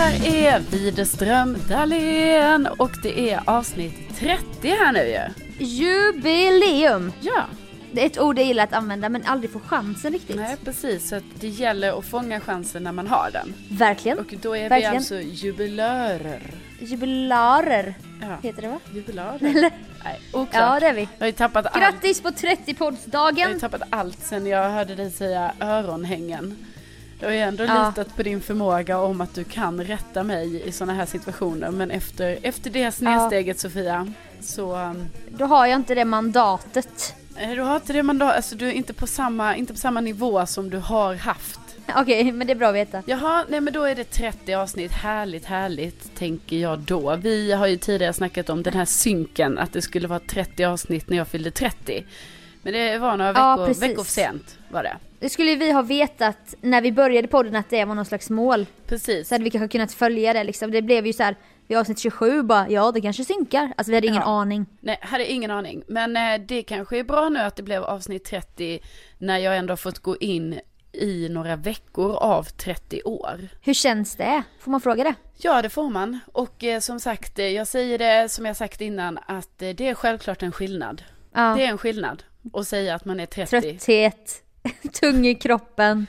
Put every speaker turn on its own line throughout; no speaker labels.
här är Widerström Dahlén och det är avsnitt 30 här nu ju.
Jubileum!
Ja,
Det är ett ord jag gillar att använda men aldrig får chansen riktigt.
nej precis. Så det gäller att fånga chansen när man har den.
Verkligen.
Och då är
Verkligen.
vi alltså jubilörer.
Jubilarer
Ja.
heter det va?
Jubilörer?
Eller?
Nej, oklart.
Ja det är vi.
Jag har ju tappat allt.
Grattis på
Jag har ju
30-poddsdagen!
tappat allt sen jag hörde dig säga öronhängen. Jag har ju ändå
Ja.
litat på din förmåga om att du kan rätta mig i sådana här situationer. Men efter, efter det snedsteget Sofia, så... um,
Då har jag inte det mandatet.
eh, Du har inte det mandat, alltså du är inte på samma, inte på samma nivå som du har haft.
Okej, men det är bra att veta.
Jaha, nej men då är det 30 avsnitt. Härligt, härligt, tänker jag då. Vi har ju tidigare snackat om den här synken, att det skulle vara 30 avsnitt när jag fyllde 30. Men det var några
Ja,
veckor,
precis.
veckor för sent var det.
Det skulle vi ha vetat när vi började podden att det var någon slags mål.
Precis.
Så hade vi kanske kunnat följa det liksom. Det blev ju så här vid avsnitt 27 bara, ja det kanske synkar. Alltså vi hade ingen
Ja.
aning.
Nej, hade ingen aning. Men eh, det kanske är bra nu att det blev avsnitt 30 när jag ändå fått gå in i några veckor av 30 år.
Hur känns det? Får man fråga det?
Ja, det får man. Och eh, som sagt, eh, jag säger det som jag sagt innan att eh, det är självklart en skillnad.
Ja.
Det är en skillnad att säga att man är 30.
Trötthet, tung i kroppen.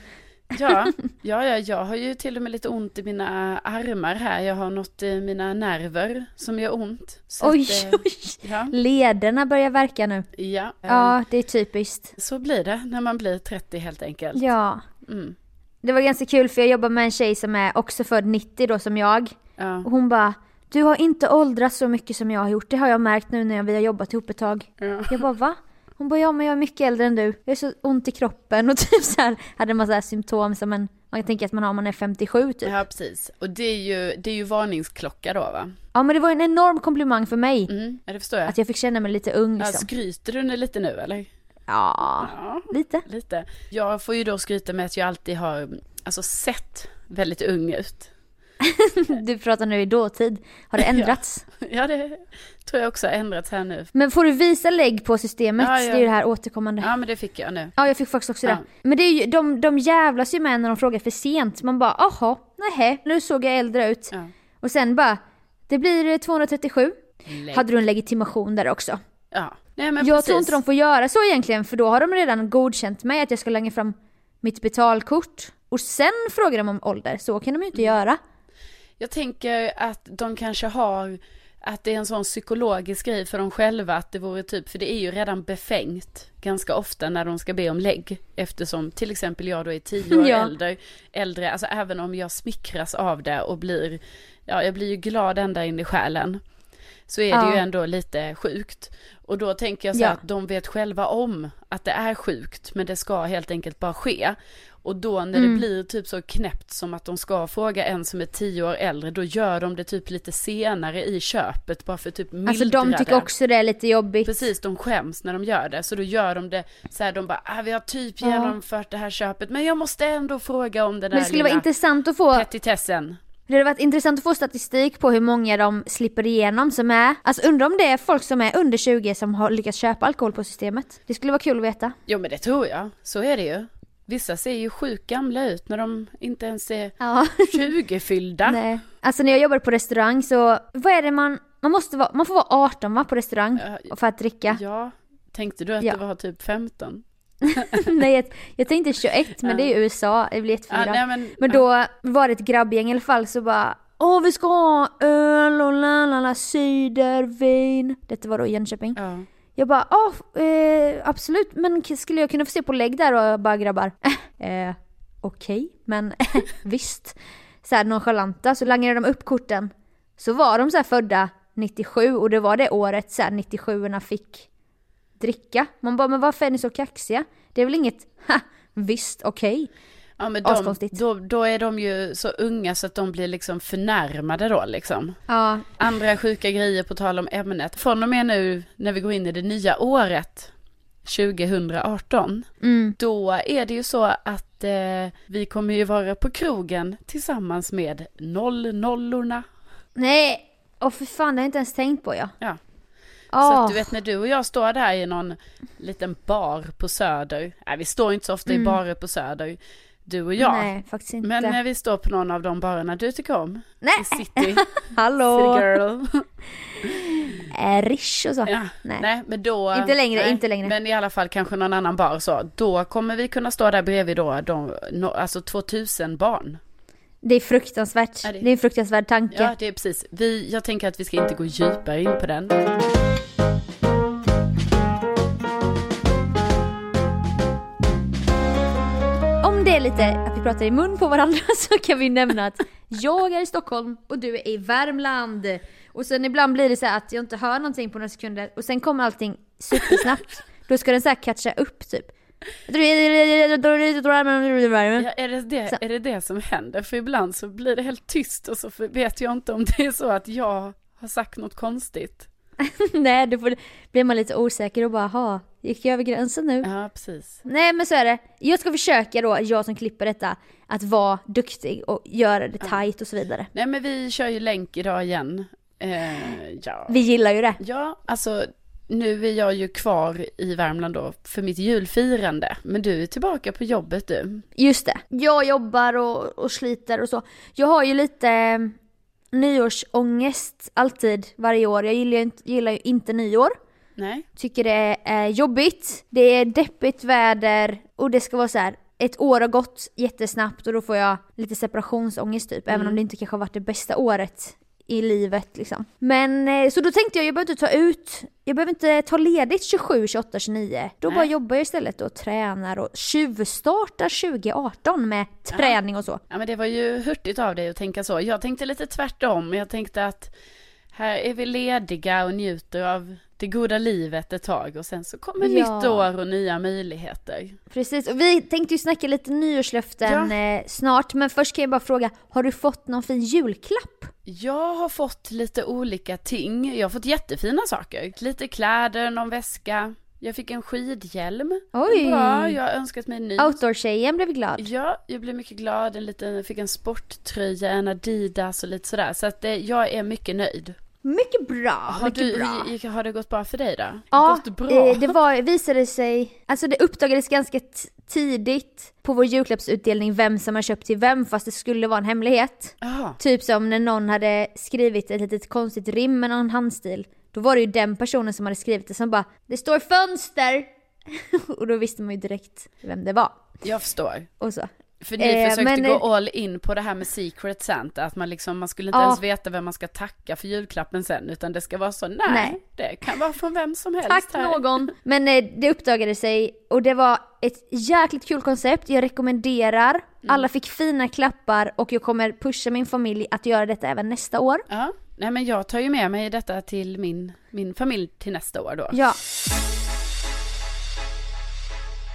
Ja, ja, ja, jag har ju till och med lite ont i mina armar här. Jag har något i mina nerver som gör ont.
Oj,
att, eh,
oj.
Ja,
Lederna börjar verka nu.
ja, eh,
Ja, det är typiskt.
så blir det när man blir 30 helt enkelt.
Ja.
Mm.
Det var ganska kul för jag jobbar med en tjej som är också född 90 då som jag.
Ja.
Och hon bara, du har inte åldrats så mycket som jag har gjort. Det har jag märkt nu när vi har jobbat ihop ett tag.
Ja.
Jag bara, va? Hon bara, ja men jag är mycket äldre än du. Jag är så ont i kroppen och typ så här hade en massa symptom som en, man kan tänka att man har om man är 57 typ. Ja.
Ja, precis. Och det är ju, det är ju varningsklocka då va?
men det var en enorm komplimang för mig.
Mm, ja, det förstår jag.
Att jag fick känna mig lite ung
Ja,
liksom.
skryter du nu lite nu eller?
Ja,
Ja,
lite.
lite. Jag får ju då skryta med att jag alltid har, alltså sett väldigt ung ut.
Du pratar nu i dåtid. Har det ändrats?
Ja, det tror jag också har ändrats här nu.
Men får du visa lägg på systemet?
Ja, ja.
Det är ju det här återkommande.
Ja, men det fick jag nu.
Ja, jag fick faktiskt också
Ja.
det. Men det är ju, de, de jävlas ju med när de frågar för sent. Man bara, aha, nej, nu såg jag äldre ut.
Ja.
Och sen bara, det blir eh, 237.
Lägg.
Hade du en legitimation där också?
Ja. Nej, men
jag
precis.
tror inte de får göra så egentligen, för då har de redan godkänt mig att jag ska lägga fram mitt betalkort. Och sen frågar de om ålder, så kan de ju
Mm.
inte göra.
Jag tänker att de kanske har, att det är en sån psykologisk grej för dem själva, att det vore typ, för det är ju redan befängt ganska ofta när de ska be om lägg, eftersom till exempel jag då är tio år
Ja.
äldre, äldre, alltså även om jag smickras av det och blir, ja jag blir ju glad ända in i själen, så är det
Ja.
ju ändå lite sjukt. Och då tänker jag så
Ja.
att de vet själva om att det är sjukt, men det ska helt enkelt bara ske. Och då när
Mm.
det blir typ så knäppt som att de ska fråga en som är tio år äldre, då gör de det typ lite senare i köpet, bara för typ mildra
Alltså de tycker
det.
också det är lite jobbigt.
Precis, de skäms när de gör det. Så då gör de det så här, de bara, ah, vi har typ
Ja.
genomfört det här köpet, men jag måste ändå fråga om den där
Men det skulle vara intressant att få
petitessen.
Det hade varit intressant att få statistik på hur många de slipper igenom som är, alltså undrar om det är folk som är under 20 som har lyckats köpa alkohol på systemet. Det skulle vara kul att veta.
Jo men det tror jag, så är det ju. Vissa ser ju sjukt gamla ut när de inte ens är
Ja.
20-fyllda.
Nej. Alltså när jag jobbade på restaurang så, vad är det man, man måste vara, man får vara 18 va på restaurang
Ja.
för att dricka.
Ja, tänkte du att
Ja.
det var typ 15?
nej jag, jag tänkte 21 men det är ju USA, det blir jätteförvirrat.
Ja, nej, men-
men då var det ett grabbgäng i alla fall så bara Åh vi ska ha öl och la la la cider, vin. Detta var då i Jönköping.
Ja.
Jag bara, ah, ja eh, absolut, men skulle jag kunna få se på lägg där och jag bara grabbar, eh, okej, men visst. Så här nonchalanta, så langade de upp korten. Så var de så här födda 97 och det var det året så här 97 fick dricka. Man bara, men varför är ni så kaxiga? Det är väl inget, ha, visst, okej.
Ja men de, då, då är de ju så unga så att de blir liksom förnärmade då liksom.
Ja,
Andra sjuka grejer på tal om ämnet. Från och med nu när vi går in i det nya året, 2018,
mm.
då är det ju så att eh, vi kommer ju vara på krogen tillsammans med noll-nollorna.
nej, och för fan det har jag inte ens tänkt på ja.
Ja. Så
Åh,
att du vet när du och jag står där i någon liten bar på Söder. Nej vi står inte så ofta i barer på Söder. Du och jag.
Nej faktiskt inte.
Men när vi står på någon av de barerna du tycker om.
Nej.
I city.
Hallå!
City girl.
Eh, Rish och så.
Ja,
Nej.
nej. men då.
Inte längre,
nej,
inte längre.
Men i alla fall kanske någon annan bar så. Då kommer vi kunna stå där bredvid då, de, no, alltså 2000 barn.
Det är fruktansvärt.
Ja, det-
det... är en fruktansvärd tanke.
Ja, det är precis. Vi, jag tänker att vi ska inte gå djupare in på den.
Lite att vi pratar i mun på varandra så kan vi nämna att jag är i Stockholm och du är i Värmland. Och sen ibland blir det så att jag inte hör någonting på några sekunder och sen kommer allting supersnabbt. Då ska den så här catcha upp typ.
Ja, är, det det, är det det som händer? För ibland så blir det helt tyst och så vet jag inte om det är så att jag har sagt något konstigt.
Nej, då får, blir man lite osäker och bara ha gick jag över gränsen nu?
Ja, precis.
Nej men så är det. Jag ska försöka då, jag som klipper detta, att vara duktig och göra det tight och så vidare.
Nej, men vi kör ju länk idag igen. Eh, ja.
Vi gillar ju det.
Ja, alltså nu är jag ju kvar i Värmland då för mitt julfirande. Men du är tillbaka på jobbet du.
Just det. Jag jobbar och, och sliter och så. Jag har ju lite nyårsångest alltid varje år. Jag gillar ju inte, gillar ju inte nyår.
Nej?
Tycker det är jobbigt. Det är deppigt väder och det ska vara så här. Ett år har gått jättesnabbt och då får jag lite separationsångest typ. Även om det inte kanske har varit det bästa året i livet liksom. Men eh, så då tänkte jag, jag behöver inte ta ut, jag behöver inte ta ledigt 27, 28, 29. Då
Nej.
bara jobbar jag istället och tränar och tjuvstartar 2018 med träning och så.
Ja men det var ju hurtigt av dig att tänka så. Jag tänkte lite tvärtom. Jag tänkte att här är vi lediga och njuter av det goda livet ett tag och sen så kommer
Ja.
nytt år och nya möjligheter.
Precis, och vi tänkte ju snacka lite nyårslöften eh, snart, men först kan jag bara fråga, har du fått någon fin julklapp?
Jag har fått lite olika ting. Jag har fått jättefina saker. Lite kläder, någon väska. Jag fick en skidhjälm.
Oj.
Bra, jag har önskat mig en ny.
Outdoor-tjejen blev glad.
Ja, jag blev mycket glad. En liten, jag fick en sporttröja, en Adidas och lite sådär. Så att eh, jag är mycket nöjd.
Mycket bra,
Har,
mycket
du,
bra.
gick- har det gått bra för dig då?
Ja,
gått bra?
eh, det var, visade sig, alltså det uppdagades ganska tidigt på vår julklappsutdelning vem som har köpt till vem fast det skulle vara en hemlighet.
Jaha.
Typ som när någon hade skrivit ett litet konstigt rim med någon handstil. Då var det ju den personen som hade skrivit det som bara “Det står fönster!” Och då visste man ju direkt vem det var.
Jag förstår.
Och så.
För ni
Eh,
försökte
men,
gå all in på det här med Secret Santa, att man liksom, man skulle inte
Ja.
ens veta vem man ska tacka för julklappen sen, utan det ska vara så, nej,
Nej.
det kan vara från vem som helst
Tack
här.
någon! Men eh, det uppdagade sig och det var ett jäkligt kul koncept. Jag rekommenderar.
Mm.
Alla fick fina klappar och jag kommer pusha min familj att göra detta även nästa år.
Ja, nej men jag tar ju med mig detta till min, min familj till nästa år då.
Ja.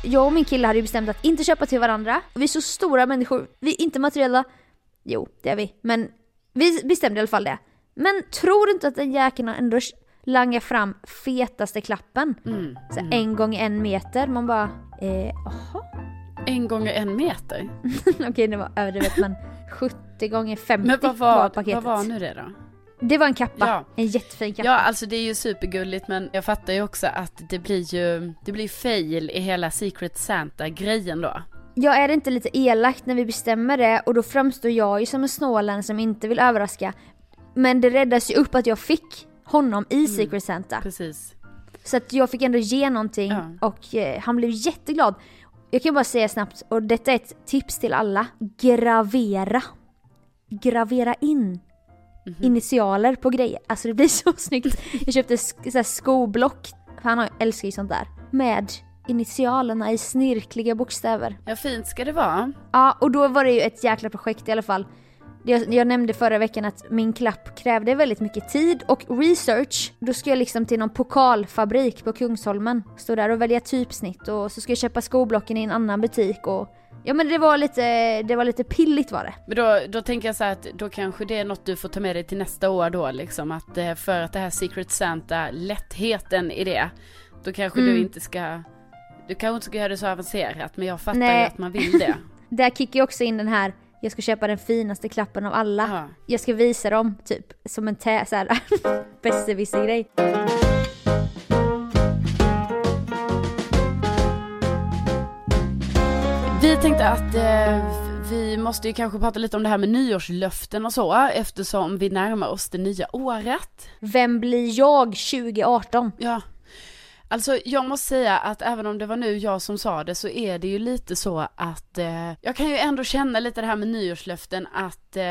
Jag och min kille hade ju bestämt att inte köpa till varandra. Vi är så stora människor, vi är inte materiella. Jo, det är vi. Men vi bestämde i alla fall det. Men tror du inte att den jäkeln ändå langar fram fetaste klappen?
Mm.
Så här, en gång en meter. Man bara, eh, jaha?
En gånger en meter.
Okej, det var överdrivet men 70 gånger 50
Men vad var,
paketet.
vad var nu det då?
Det var en kappa.
Ja.
En jättefin kappa.
Ja, alltså det är ju supergulligt men jag fattar ju också att det blir ju, det blir fail i hela Secret Santa-grejen då.
Ja, är det inte lite elakt när vi bestämmer det och då framstår jag ju som en snålen som inte vill överraska. Men det räddas ju upp att jag fick honom
Mm.
i Secret Santa.
Precis.
Så att jag fick ändå ge någonting
Ja.
och eh, han blev jätteglad. Jag kan bara säga snabbt, och detta är ett tips till alla. Gravera. Gravera in
Mhm.
initialer på grejer. Alltså det blir så snyggt. Jag köpte så skoblock, för han har- älskar ju sånt där. Med initialerna i snirkliga bokstäver.
Ja, fint ska det vara.
Ja, och då var det ju ett jäkla projekt i alla fall. Jag, jag nämnde förra veckan att min klapp krävde väldigt mycket tid och research. Då ska jag liksom till någon pokalfabrik på Kungsholmen. Stå där och välja typsnitt och så ska jag köpa skoblocken i en annan butik och Ja men det var lite, det var lite pilligt var det.
Men då, då tänker jag så här att då kanske det är något du får ta med dig till nästa år då liksom att eh, för att det här Secret Santa, lättheten i det, då kanske
Mm.
du inte ska, du kanske inte ska göra det så avancerat men jag fattar
Nej.
ju att man vill det.
Där kickar jag också in den här, jag ska köpa den finaste klappen av alla.
Ja.
Jag ska visa dem typ som en tä, såhär besserwisser-grej.
Tänkte att eh, vi måste ju kanske prata lite om det här med nyårslöften och så eftersom vi närmar oss det nya året.
Vem blir jag 2018?
Ja, alltså jag måste säga att även om det var nu jag som sa det så är det ju lite så att eh, jag kan ju ändå känna lite det här med nyårslöften att eh,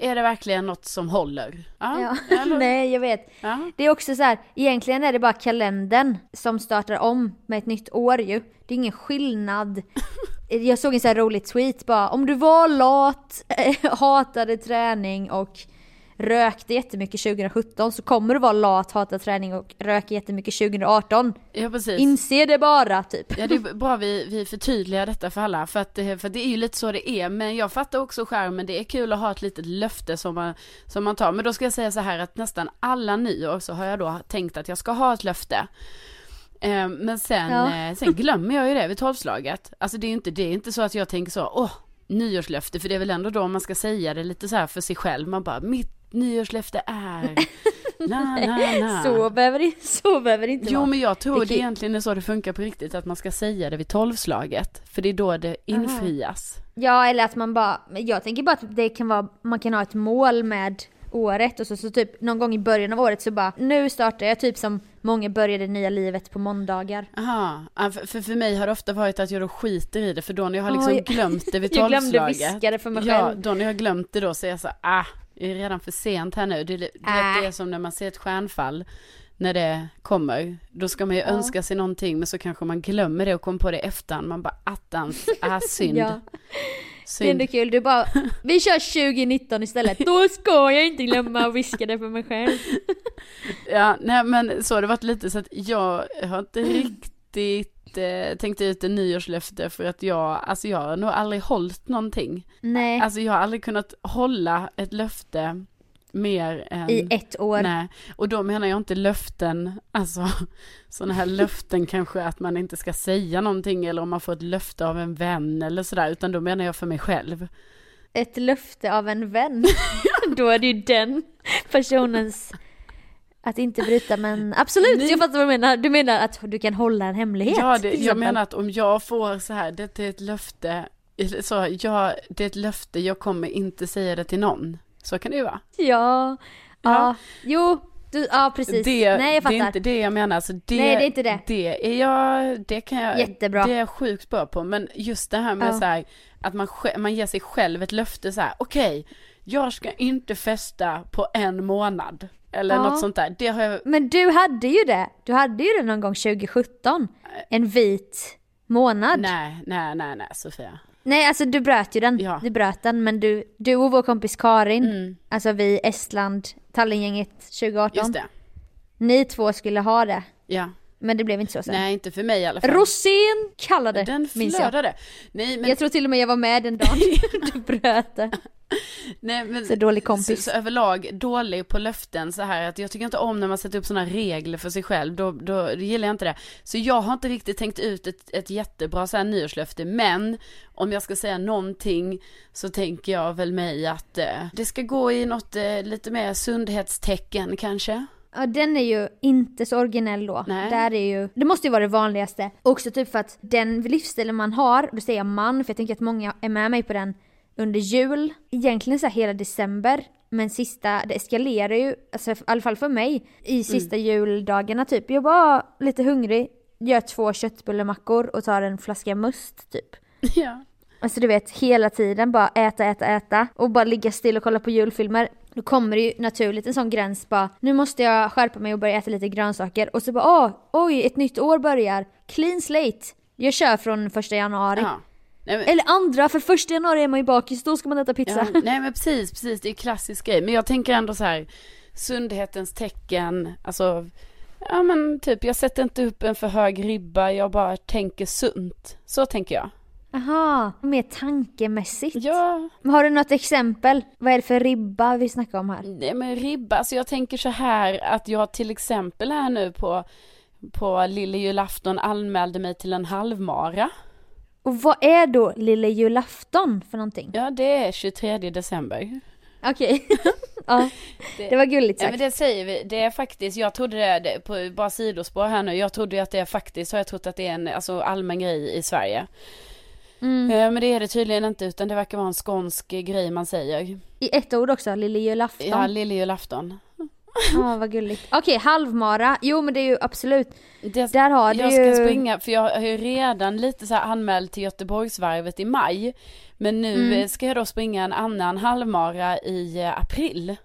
är det verkligen något som håller?
Ja.
eller?
Nej jag vet.
Ja.
Det är också så här, egentligen är det bara kalendern som startar om med ett nytt år ju. Det är ingen skillnad. Jag såg en så här rolig tweet bara, om du var lat, hatade träning och rökte jättemycket 2017 så kommer du vara lat, hata träning och röka jättemycket 2018.
ja, precis.
Inse det bara typ.
Ja det är bra vi, vi förtydligar detta för alla för att, för det är ju lite så det är men jag fattar också skärmen det är kul att ha ett litet löfte som man, som man tar men då ska jag säga så här att nästan alla nyår så har jag då tänkt att jag ska ha ett löfte Eh, men sen,
Ja.
eh, sen glömmer jag ju det vid tolvslaget alltså det är ju inte, det är inte så att jag tänker så åh nyårslöfte för det är väl ändå då man ska säga det lite så här för sig själv man bara mitt nyårslöfte är na na na
Så behöver det, så behöver det inte
Jo
vara.
men jag tror
Det
det,
kan-
egentligen är så det funkar på riktigt, att man ska säga det vid tolvslaget. För det är då det infrias.
Ja eller att man bara, jag tänker bara att det kan vara, man kan ha ett mål med året och så, så typ någon gång i början av året så bara nu startar jag typ som många började det nya livet på måndagar.
Aha, ja, för, för för mig har det ofta varit att jag då skiter i det, för då när jag har liksom
Oj.
glömt det vid
Jag glömde
tolvslaget.
viska det för mig
Ja,
själv.
då när jag har glömt det då så är jag så ah, är redan för sent här nu. Det, det,
Äh.
det är som när man ser ett stjärnfall. När det kommer, då ska man ju önska sig någonting men så kanske man glömmer det och kommer på det efterhand. Man bara attans, ah synd.
Ja. Det är
synd.
ändå kul, du bara vi kör 2019 istället. Då ska jag inte glömma att viska det för mig själv.
Ja, nej men så har det varit lite så att jag har inte riktigt eh, tänkt ut en nyårslöfte för att jag, alltså jag har nog aldrig hållit någonting.
Nej,
Alltså jag har aldrig kunnat hålla ett löfte mer än...
i ett år.
Nej, och då menar jag inte löften, alltså sådana här löften kanske att man inte ska säga någonting eller om man får ett löfte av en vän eller sådär, utan då menar jag för mig själv.
Ett löfte av en vän. Då är det ju den personens att inte bryta men absolut,
Nej.
jag fattar vad du menar. Du menar att du kan hålla en hemlighet?
Ja, det, jag menar att om jag får så här, det är ett löfte, så jag, det är ett löfte, jag kommer inte säga det till någon. Så kan det ju vara.
Ja, ja,
Ja.
jo, du, ja precis.
Det,
Nej jag fattar.
det är inte det jag menar. Alltså det,
Nej, det är inte det.
Det är jag, det kan jag,
Jättebra.
det är jag sjukt bra på. Men just det här med
Ja.
så här, att man, man ger sig själv ett löfte så här, okej, jag ska inte festa på en månad. Eller
Ja.
något sånt där. Det har jag,
Men du hade ju det. Du hade ju det någon gång 2017. En vit månad. Nej,
nej, nej, nej, Sofia.
alltså du bröt ju den.
Ja.
Du bröt den men du, du och vår kompis Karin,
Mm.
alltså vi Estland, Tallingänget 2018.
Just det.
Ni två skulle ha det.
Ja.
Men det blev inte så sen.
Nej, inte för mig i alla fall.
Rosén kallade
Den
minns jag.
flödade. Nej, men
Jag tror till och med jag var med den dagen du bröt det.
Nej, men,
Så dålig kompis.
Så, så överlag dålig på löften så här att jag tycker inte om när man sätter upp sådana regler för sig själv, då, då, då gillar jag inte det. Så jag har inte riktigt tänkt ut ett, ett jättebra så här nyårslöfte, men om jag ska säga någonting så tänker jag väl mig att eh, det ska gå i något eh, lite mer sundhetstecken kanske.
Ja den är ju inte så originell då.
Nej.
Där är ju, det måste ju vara det vanligaste. Också typ för att den livsstilen man har, då säger jag man för jag tänker att många är med mig på den under jul. Egentligen så här hela december. Men sista, det eskalerar ju, alltså i alla fall för mig, i sista juldagarna typ. Jag var lite hungrig, gör två köttbullemackor och tar en flaska must typ.
Ja.
Alltså du vet, hela tiden bara äta, äta, äta och bara ligga still och kolla på julfilmer. Då kommer det ju naturligt en sån gräns bara, nu måste jag skärpa mig och börja äta lite grönsaker. Och så bara, åh, oj, ett nytt år börjar. Clean slate. Jag kör från första januari.
ja. Nej, men,
Eller andra, för första januari är man ju bakis, då ska man äta pizza.
ja, nej men precis, precis, det är en klassisk grej. Men jag tänker ändå så här, sundhetens tecken, alltså, ja men typ, jag sätter inte upp en för hög ribba, jag bara tänker sunt. Så tänker jag.
Aha, mer tankemässigt.
Ja,
Men Har du något exempel? Vad är det för ribba vi snackar om här?
nej men ribba, alltså jag tänker så här att jag till exempel här nu på, på lille julafton anmälde mig till en halvmara.
Och vad är då lille julafton för någonting?
Ja, det är 23 december.
Okej. ja, det var gulligt
Ja
sagt.
men det säger vi, det är faktiskt, jag trodde det, det på bara sidospår här nu, jag trodde att det är faktiskt, har jag trott att det är en alltså, allmän grej i Sverige.
Mm.
Eh, Men det är det tydligen inte, utan det verkar vara en skånsk grej man säger.
I ett ord också, lille julafton.
Ja,
Ja,
lille julafton.
vad gulligt. Okej, halvmara. Jo men det är ju absolut.
Det,
Där har du
jag ska
ju...
springa, för jag har ju redan lite så här anmält till Göteborgsvarvet i maj. Men nu
Mm.
eh, ska jag då springa en annan halvmara i eh, april.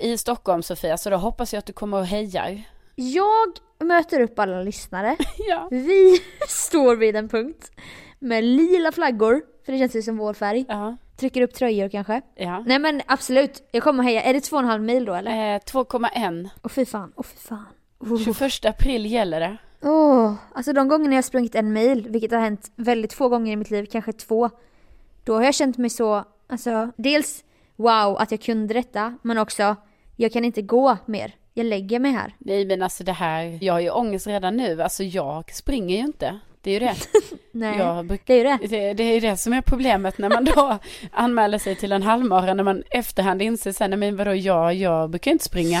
I Stockholm Sofia, så då hoppas jag att du kommer och hejar.
Jag möter upp alla lyssnare.
Ja.
Vi står vid en punkt med lila flaggor, för det känns ju som vår färg.
Ja,
Trycker upp tröjor kanske.
ja.
Nej men absolut, jag kommer heja. Är det två och en halv mil då eller?
Eh, 2,1.
Åh fy fan, åh fy fan. Åh,
21 april gäller det.
Åh, alltså de gångerna jag har sprungit en mil, vilket har hänt väldigt få gånger i mitt liv, kanske två. Då har jag känt mig så, alltså dels wow att jag kunde detta, men också jag kan inte gå mer. Jag lägger mig här.
Nej men alltså det här, jag har ju ångest redan nu. Alltså jag springer ju inte. Det är ju det.
Nej,
Jag
det är ju det.
Det, det är ju det som är problemet när man då anmäler sig till en halvmara när man efterhand inser sen, men vadå, jag, jag brukar inte springa.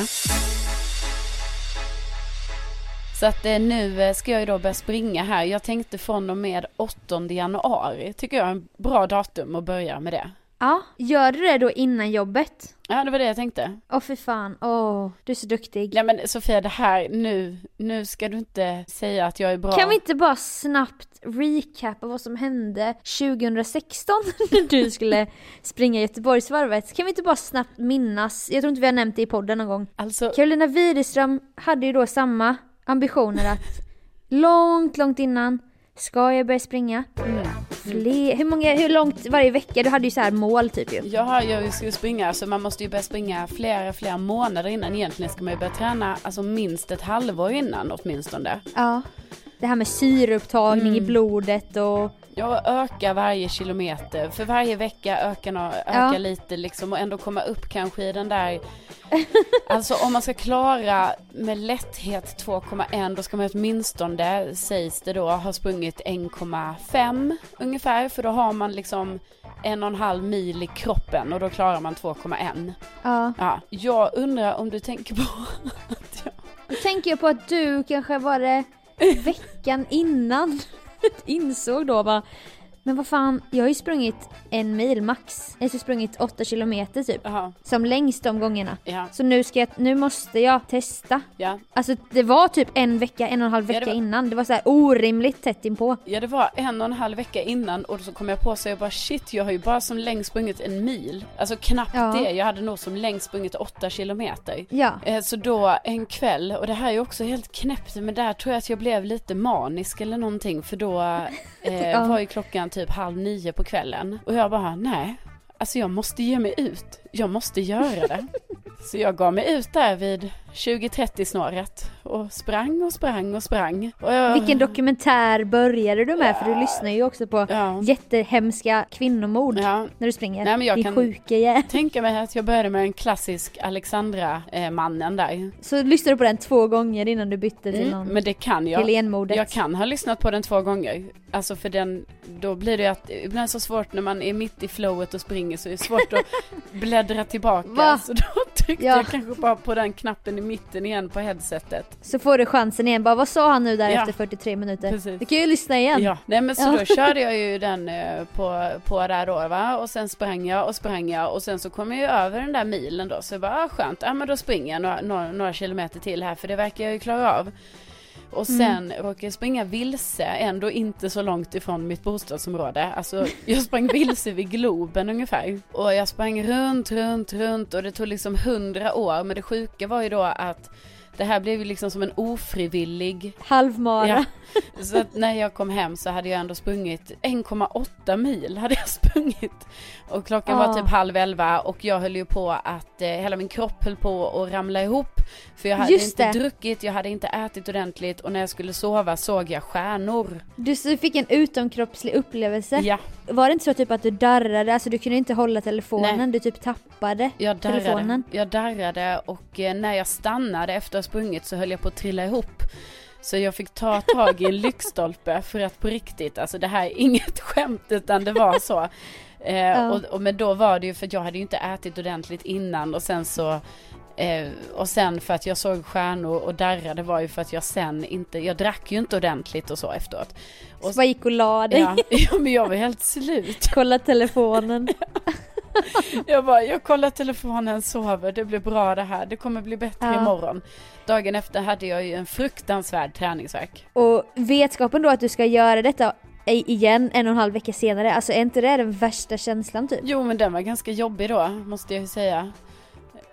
Så att eh, nu eh, ska jag ju då börja springa här. Jag tänkte från och med 8 januari. Tycker jag är en bra datum att börja med det.
Ja, gör du det då innan jobbet?
Ja, det var det jag tänkte.
Åh fy fan, åh, du är så duktig.
Ja men Sofia, det här, nu, nu ska du inte säga att jag är bra.
Kan vi inte bara snabbt recapa vad som hände 2016 när du skulle springa Göteborgsvarvet? Kan vi inte bara snabbt minnas, jag tror inte vi har nämnt det i podden någon gång.
Alltså,
Carolina Widerström hade ju då samma ambitioner att långt, långt innan ska jag börja springa. Fler, hur, många, hur långt varje vecka? Du hade ju så här mål typ ju.
Ja, jag ska ju springa, så man måste ju börja springa flera, flera månader innan. Egentligen ska man ju börja träna, alltså minst ett halvår innan åtminstone.
Ja. Det här med syreupptagning i blodet och
Jag ökar varje kilometer, för varje vecka ökar, ökar
Ja.
lite liksom och ändå komma upp kanske i den där Alltså om man ska klara med lätthet 2,1 då ska man åtminstone, sägs det då, ha sprungit 1,5 ungefär för då har man liksom en och en halv mil i kroppen och då klarar man 2,1.
ja.
Ja, jag undrar om du tänker på att jag...
Då tänker jag på att du kanske var det veckan innan insåg då bara men vad fan, jag har ju sprungit en mil max. Jag har ju sprungit åtta kilometer typ.
Jaha,
Som längst de gångerna.
ja,
Så nu ska jag, nu måste jag testa.
ja.
Alltså det var typ en vecka, en och en halv
Ja, det
vecka
var-
innan. Det var så här orimligt tätt inpå.
Ja det var en och en halv vecka innan och så kom jag på så jag bara shit jag har ju bara som längst sprungit en mil. Alltså knappt
Ja.
det, jag hade nog som längst sprungit åtta kilometer.
Ja.
Eh, Så då en kväll, och det här är ju också helt knäppt, men där tror jag att jag blev lite manisk eller någonting för då eh, var ju klockan typ typ halv nio på kvällen. Och jag bara, nej, alltså jag måste ge mig ut, jag måste göra det. Så jag gav mig ut där vid 20-30 snåret och sprang och sprang och sprang. Och jag,
Vilken dokumentär började du med? För du lyssnar ju också på
Ja.
jättehemska kvinnomord
Ja.
när du springer.
Nej, men jag
Din
kan-
sjuke jävel.
Tänka mig att jag började med en klassisk Alexandra-mannen där.
Så lyssnade du på den två gånger innan du bytte till
Mm,
någon.
men det kan jag.
Till enmodet.
Jag kan ha lyssnat på den två gånger. Alltså för den, då blir det att, ibland är så svårt när man är mitt i flowet och springer så är det svårt att bläddra tillbaka.
Va?
Så då tryckte
Ja.
jag kanske bara på den knappen i mitten igen på headsetet.
Så får du chansen igen. Bara vad sa han nu där
Ja.
efter 43 minuter?
Precis.
Du kan ju lyssna igen.
Ja, nej men så
Ja.
då körde jag ju den eh, på, på där då va och sen sprang jag och sprang jag och sen så kom jag ju över den där milen då så jag bara ah, skönt, ja men då springer jag några, några, några kilometer till här för det verkar jag ju klara av. Och sen råkade jag springa vilse, ändå inte så långt ifrån mitt bostadsområde. Alltså jag sprang vilse vid Globen ungefär. Och jag sprang runt, runt, runt och det tog liksom hundra år. Men det sjuka var ju då att Det här blev ju liksom som en ofrivillig
Halvmara.
Ja. Så att när jag kom hem så hade jag ändå sprungit 1,8 mil hade jag sprungit. Och klockan
Ja.
var typ halv elva och jag höll ju på att eh, hela min kropp höll på att ramla ihop. För jag hade
Just
inte
det.
druckit, jag hade inte ätit ordentligt och när jag skulle sova såg jag stjärnor.
Du fick en utomkroppslig upplevelse.
Ja,
Var det inte så typ att du darrade, alltså du kunde inte hålla telefonen,
Nej.
du typ tappade
jag darrade.
telefonen?
Jag darrade och eh, när jag stannade efter att ha sprungit så höll jag på att trilla ihop. Så jag fick ta tag i en lyktstolpe för att på riktigt, alltså det här är inget skämt utan det var så. Eh, och, och, men då var det ju för att jag hade ju inte ätit ordentligt innan och sen så eh, och sen för att jag såg stjärnor och darrade var ju för att jag sen inte, jag drack ju inte ordentligt och så efteråt.
Så bara gick och la dig,
Ja, ja men jag var helt slut.
kolla telefonen.
Jag bara, jag kollar telefonen, sover, det blir bra det här, det kommer bli bättre
Ja.
imorgon. Dagen efter hade jag ju en fruktansvärd träningsvärk.
Och vetskapen då att du ska göra detta igen en och en halv vecka senare, alltså är inte det den värsta känslan typ?
Jo men den var ganska jobbig då, måste jag ju säga.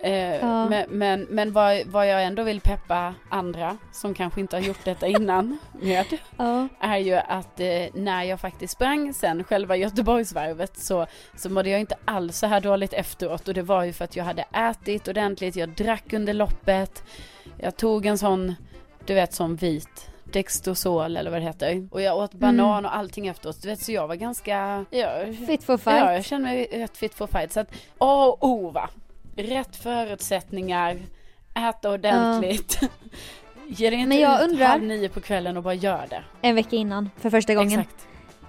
Eh,
Ja.
Men, men, men vad, vad jag ändå vill peppa andra som kanske inte har gjort detta innan med
Ja.
är ju att eh, när jag faktiskt sprang sen själva Göteborgsvarvet så, så mådde jag inte alls så här dåligt efteråt och det var ju för att jag hade ätit ordentligt, jag drack under loppet, jag tog en sån, du vet sån vit Dextrosol eller vad det heter. Och jag åt banan och allting efteråt. Du vet så jag var ganska, ja,
Fit for fight.
Ja, jag känner mig rätt fit for fight. Så att A och O va. Rätt förutsättningar, äta ordentligt. Ge dig inte
Men jag
ut
undrar-
halv nio på kvällen och bara gör det.
En vecka innan, för första gången.
Exakt.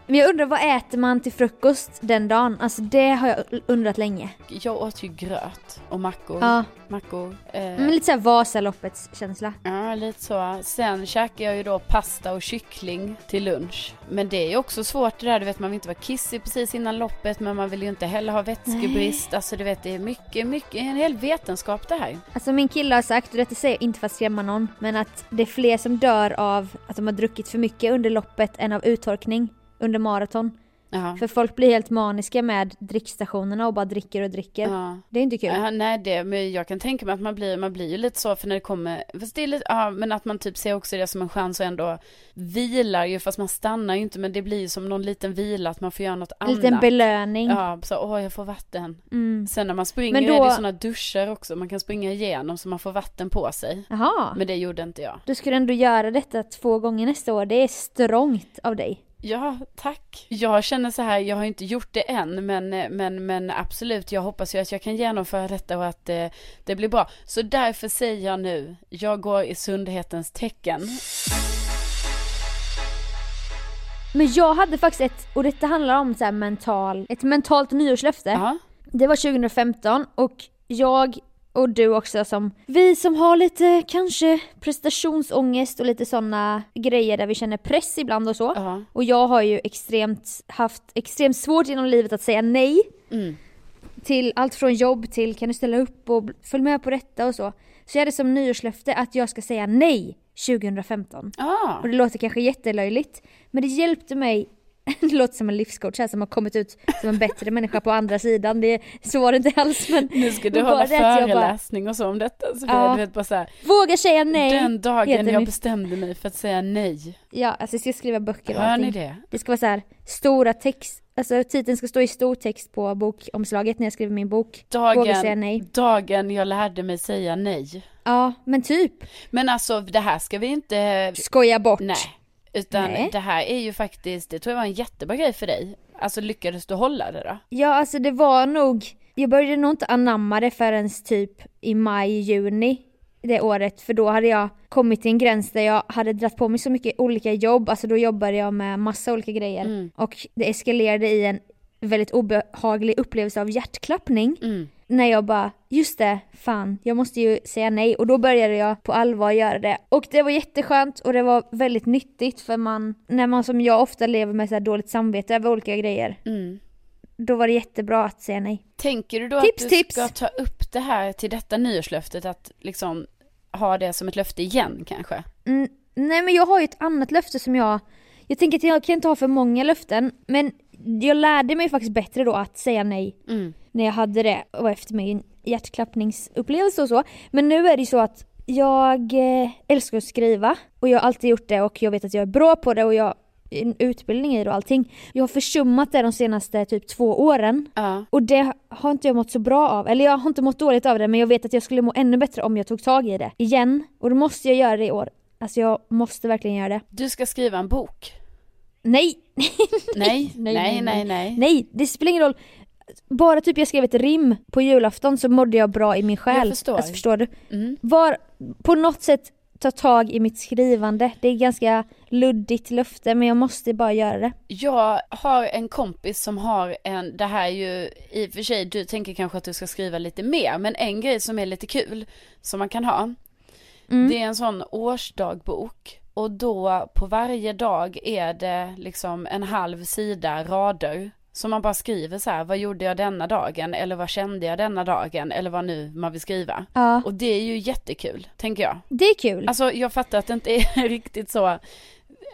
Men jag undrar vad äter man till frukost den dagen? Alltså det har jag undrat länge.
Jag åt ju gröt och mackor.
Ja,
Mackor. Eh,
men lite såhär Vasaloppets känsla.
Ja, lite så. Sen käkar jag ju då pasta och kyckling till lunch. Men det är ju också svårt det där, du vet man vill inte vara kissig precis innan loppet men man vill ju inte heller ha vätskebrist. Alltså du vet det är mycket, mycket, en hel vetenskap det här.
Alltså min kille har sagt, och detta säger jag inte för att skrämma någon, men att det är fler som dör av att de har druckit för mycket under loppet än av uttorkning under maraton.
Ja.
För folk blir helt maniska med drickstationerna och bara dricker och dricker.
Ja.
Det är inte kul.
Ja, nej det, men jag kan tänka mig att man blir, man blir ju lite så för när det kommer, fast det är lite, ja men att man typ ser också det som en chans och ändå vilar ju fast man stannar ju inte men det blir ju som någon liten vila att man får göra något
En
annat.
liten belöning.
Ja, så åh jag får vatten.
Mm.
Sen när man springer
Men
är det
då-
sådana duschar också, man kan springa igenom så man får vatten på sig.
Jaha.
Men det gjorde inte jag.
Du skulle ändå göra detta två gånger nästa år. Det är strångt av dig.
Ja, tack. Jag känner så här, jag har inte gjort det än, men, men, men absolut, jag hoppas ju att jag kan genomföra detta och att eh, det blir bra. Så därför säger jag nu, jag går i sundhetens tecken.
Men jag hade faktiskt ett, och detta handlar om så här mental, ett mentalt nyårslöfte.
Ja,
Det var 2015 och jag och du också som, vi som har lite kanske prestationsångest och lite sådana grejer där vi känner press ibland och så.
ja,
Och jag har ju extremt, haft extremt svårt genom livet att säga nej.
mm.
Till allt från jobb till kan du ställa upp och följ med på detta och så. Så jag hade som nyårslöfte att jag ska säga nej 2015.
ja,
Och det låter kanske jättelöjligt, men det hjälpte mig det låter som en livscoach här som har kommit ut som en bättre människa på andra sidan. Det, så var det inte alls men
nu ska du hålla
jag bara-
föreläsning och så om detta. Så
Ja.
Du vet bara så här,
Våga säga nej!
den dagen jag bestämde mig för att säga nej.
Ja, alltså jag ska skriva böcker och
Hör ni
allting.
det?
Det ska vara så här stora text, alltså titeln ska stå i stor text på bokomslaget när jag skriver min bok. Våga säga
Dagen,
nej.
dagen jag lärde mig säga nej.
Ja, men typ.
Men alltså det här ska vi inte
Skoja bort.
Nej, utan
Nej.
det här är ju faktiskt, det tror jag var en jättebra grej för dig. Alltså lyckades du hålla det då?
Ja, alltså det var nog, jag började nog inte anamma det förrän typ i maj, juni det året. För då hade jag kommit till en gräns där jag hade dratt på mig så mycket olika jobb. Alltså då jobbade jag med massa olika grejer.
Mm.
Och det eskalerade i en väldigt obehaglig upplevelse av hjärtklappning.
Mm.
När jag bara, just det, fan, jag måste ju säga nej. Och då började jag på allvar göra det. Och det var jätteskönt och det var väldigt nyttigt för man, när man som jag ofta lever med så här dåligt samvete över olika grejer,
Mm.
då var det jättebra att säga nej.
Tänker du då
Tips,
att du
tips.
ska ta upp det här till detta nyårslöftet, att liksom ha det som ett löfte igen kanske?
Mm, nej men jag har ju ett annat löfte som jag, jag tänker att jag kan inte ha för många löften, men jag lärde mig faktiskt bättre då att säga nej
Mm.
när jag hade det och efter min hjärtklappningsupplevelse och så. Men nu är det ju så att jag eh, älskar att skriva och jag har alltid gjort det och jag vet att jag är bra på det och jag en utbildning i det och allting. Jag har försummat det de senaste typ två åren.
Ja.
Och det har inte jag mått så bra av. Eller jag har inte mått dåligt av det men jag vet att jag skulle må ännu bättre om jag tog tag i det igen. Och då måste jag göra det i år. Alltså jag måste verkligen göra det.
Du ska skriva en bok.
Nej!
Nej,
Nej,
nej,
nej,
nej, nej.
Det spelar ingen roll. Bara typ jag skrev ett rim på julafton så mådde jag bra i min själ.
Jag förstår.
Alltså, förstår du?
Mm.
Var, på något sätt ta tag i mitt skrivande. Det är ganska luddigt löfte men jag måste bara göra det.
Jag har en kompis som har en, det här är ju i och för sig, du tänker kanske att du ska skriva lite mer, men en grej som är lite kul som man kan ha,
Mm.
det är en sån årsdagbok. Och då på varje dag är det liksom en halv sida rader. Så man bara skriver så här, vad gjorde jag denna dagen? Eller vad kände jag denna dagen? Eller vad nu man vill skriva.
Ja,
Och det är ju jättekul, tänker jag.
det är kul.
Alltså jag fattar att det inte är riktigt så. eh,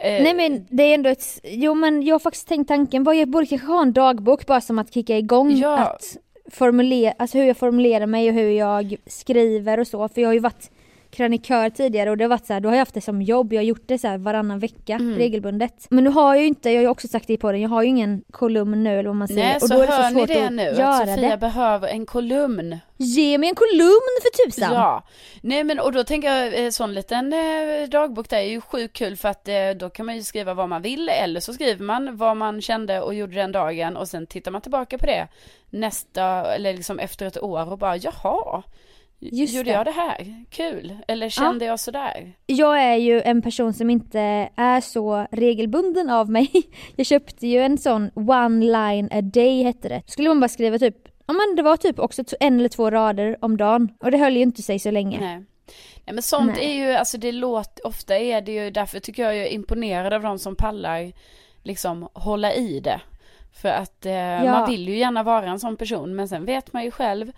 Nej men det är ändå ett, jo men jag har faktiskt tänkt tanken, vad jag borde kanske ha en dagbok bara som att kicka igång
Ja.
att formulera, alltså hur jag formulerar mig och hur jag skriver och så för jag har ju varit krönikör tidigare och det har varit så här, då har jag haft det som jobb, jag har gjort det så här varannan vecka
Mm.
regelbundet. Men nu har jag ju inte, jag har ju också sagt det på den, jag har ju ingen kolumn nu eller vad man säger.
Nej,
och då är det
hör
så
ni
svårt
det
att
nu? Att Sofia
det.
behöver en kolumn.
Ge mig en kolumn för tusan!
Ja. Nej men och då tänker jag, eh, sån liten eh, dagbok där är ju sjukt kul för att eh, då kan man ju skriva vad man vill eller så skriver man vad man kände och gjorde den dagen och sen tittar man tillbaka på det nästa, eller liksom efter ett år och bara jaha,
Just
gjorde
det.
jag det här? Kul. Eller kände jag sådär?
Jag är ju en person som inte är så regelbunden av mig. Jag köpte ju en sån one line a day hette det. Skulle man bara skriva typ, ja men det var typ också en eller två rader om dagen. Och det höll ju inte sig så länge.
Nej. Nej men sånt
Nej.
är ju, alltså det låter, ofta är det ju, därför tycker jag jag är imponerad av de som pallar liksom hålla i det. För att eh, man vill ju gärna vara en sån person men sen vet man ju själv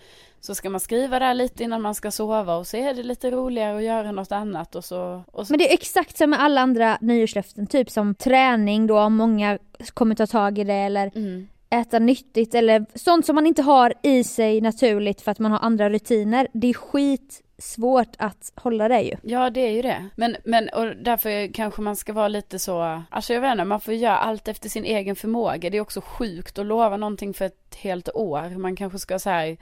så ska man skriva där lite innan man ska sova och så är det lite roligare att göra något annat och så, och så
Men det är exakt som med alla andra nyårslöften, typ som träning då om många kommer ta tag i det eller
mm.
äta nyttigt eller sånt som man inte har i sig naturligt för att man har andra rutiner. Det är skit svårt att hålla det ju.
Ja det är ju det. Men, men och därför kanske man ska vara lite så, alltså jag vet inte, man får göra allt efter sin egen förmåga. Det är också sjukt att lova någonting för ett helt år. Man kanske ska säga,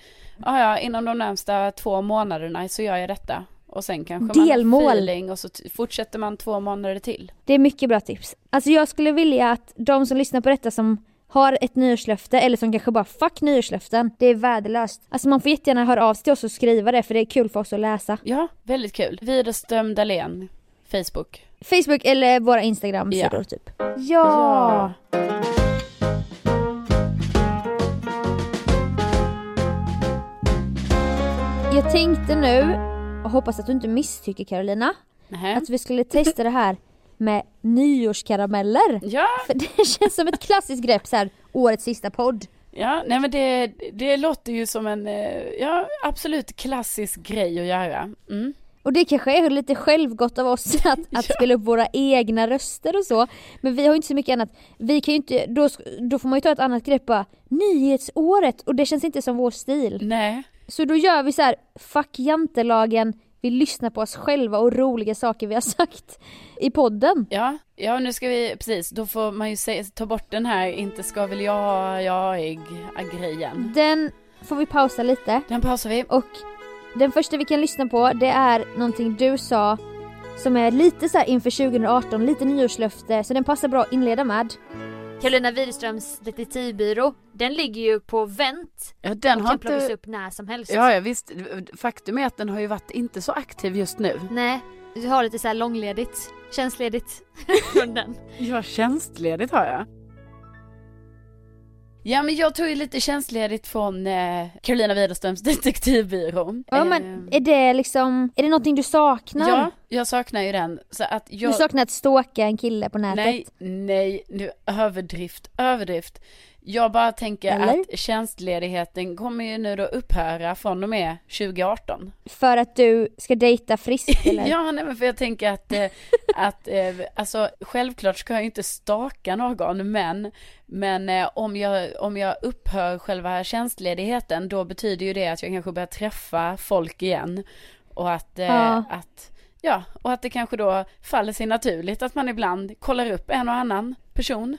ja ja inom de närmsta två månaderna så gör jag detta. Och sen kanske man
Delmål.
har feeling och så fortsätter man två månader till.
Det är mycket bra tips. Alltså jag skulle vilja att de som lyssnar på detta som har ett nyårslöfte eller som kanske bara fuck nyårslöften, det är värdelöst. Alltså man får jättegärna höra av sig till oss och skriva det för det är kul för oss att läsa.
Ja, väldigt kul. Widerström Dahlén, Facebook.
Facebook eller våra Instagram-sidor
Ja.
typ. Ja. Jag tänkte nu, och hoppas att du inte misstycker Carolina,
Nähä.
att vi skulle testa det här med nyårskarameller.
Ja,
För det känns som ett klassiskt grepp så här, årets sista podd.
ja, nej men det, det låter ju som en, eh, ja absolut klassisk grej att göra. Mm.
Och det kanske är lite självgott av oss att, att
Ja.
spela upp våra egna röster och så. Men vi har ju inte så mycket annat. Vi kan ju inte, då, då får man ju ta ett annat grepp bara, nyhetsåret och det känns inte som vår stil.
Nej,
Så då gör vi så här, fuck jantelagen, vi lyssnar på oss själva och roliga saker vi har sagt i podden.
Ja, ja nu ska vi, precis, då får man ju se, ta bort den här inte ska väl jag, jag, grejen.
Den får vi pausa lite.
Den pausar vi.
Och den första vi kan lyssna på det är någonting du sa som är lite så här inför 2018, lite nyårslöfte, så den passar bra att inleda med.
Carolina Widerströms detektivbyrå, den ligger ju på vänt
Ja, den
och
har
kan plockas
inte,
upp när som helst.
ja, ja visst, faktum är att den har ju varit inte så aktiv just nu.
Nej, du har lite så här långledigt, tjänstledigt från den.
Ja, tjänstledigt har jag. Ja men jag tog ju lite tjänstledigt från eh, Carolina Widerströms detektivbyrå.
Ja
Eh,
men är det liksom, är det någonting du saknar?
Ja, jag saknar ju den. Så att jag...
Du saknar att stalka en kille på nätet?
Nej, nej, nu överdrift, överdrift. Jag bara tänker
Eller?
att tjänstledigheten kommer ju nu då upphöra från och med 2018.
För att du ska dejta friskt eller?
Ja, nej men för jag tänker att, eh, att eh, alltså självklart ska jag inte staka någon, men, men eh, om, jag, om jag upphör själva tjänstledigheten, då betyder ju det att jag kanske börjar träffa folk igen. Och att, eh,
Ja.
att, ja, och att det kanske då faller sig naturligt att man ibland kollar upp en och annan person.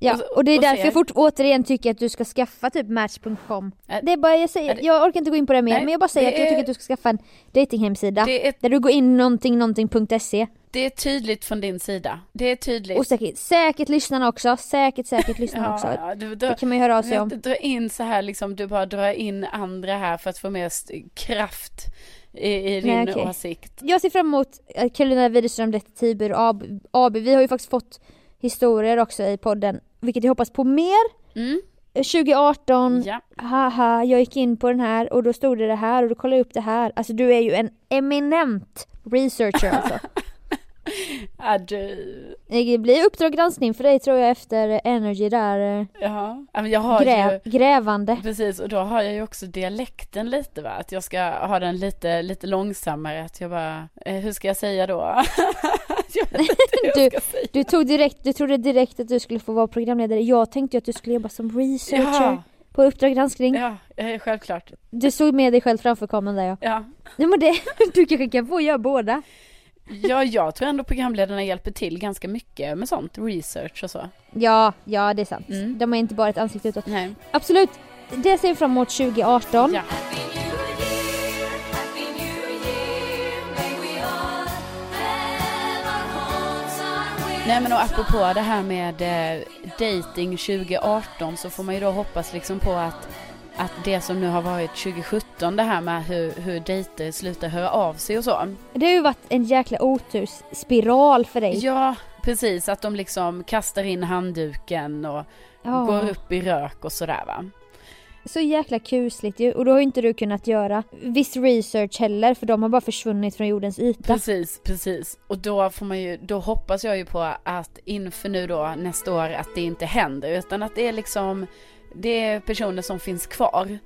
Ja,
Och-
och det är
och
därför
ser-
jag fort, återigen tycker att du ska skaffa typ Match.com.
Äh,
Det är bara, jag säger,
det-
jag orkar inte gå in på det mer,
Nej,
men jag bara säger
det
att jag tycker
är-
att du ska skaffa en datinghemsida.
Det är,
Där du går in någonting, någonting.se.
det är tydligt från din sida. Det är tydligt.
Och säkert, säkert lyssnarna också, säkert säkert lyssnarna också.
ja, du,
Det
du,
kan man ju höra av sig om.
dra in så här liksom, du bara drar in andra här för att få mer kraft i, i din
Nej, okej.
åsikt.
Jag ser fram emot eh, Carolina Widerström Detektivbyrå AB, AB. Vi har ju faktiskt fått historier också i podden, vilket jag hoppas på mer.
Mm,
2018,
ja.
haha, jag gick in på den här och då stod det det här och då kollade jag upp det här. Alltså du är ju en eminent researcher alltså.
Du,
Det blir Uppdrag granskning för dig tror jag efter Energy där. eh,
ja. Ja, men jag har
Grä,
ju,
grävande.
precis, och då har jag ju också dialekten lite va, att jag ska ha den lite, lite långsammare, att jag bara, eh, hur ska jag säga då? jag vet inte hur
Du-
jag ska säga.
Du tog direkt, du trodde direkt att du skulle få vara programledare. Jag tänkte ju att du skulle jobba som researcher
Ja,
på Uppdrag granskning.
ja, eh, självklart.
Du såg med dig själv framför kameran där ja.
Ja.
Nej men det, du kanske kan få göra båda.
ja, jag tror ändå programledarna hjälper till ganska mycket med sånt, research och så.
Ja, ja det är sant.
Mm.
De är inte bara ett ansikte utåt.
Nej.
Absolut, det ser vi fram emot 2018.
Ja. Nej men och apropå det här med eh, dating 2018 så får man ju då hoppas liksom på att, att det som nu har varit 2017 det här med hur, hur dejter slutar höra av sig och så.
Det har ju varit en jäkla otursspiral för dig.
Ja precis att de liksom kastar in handduken och
Ja.
går upp i rök och sådär va.
Så jäkla kusligt ju. Och då har ju inte du kunnat göra viss research heller för de har bara försvunnit från jordens yta.
Precis, precis. Och då får man ju, då hoppas jag ju på att inför nu då nästa år att det inte händer utan att det är liksom, det är personer som finns kvar.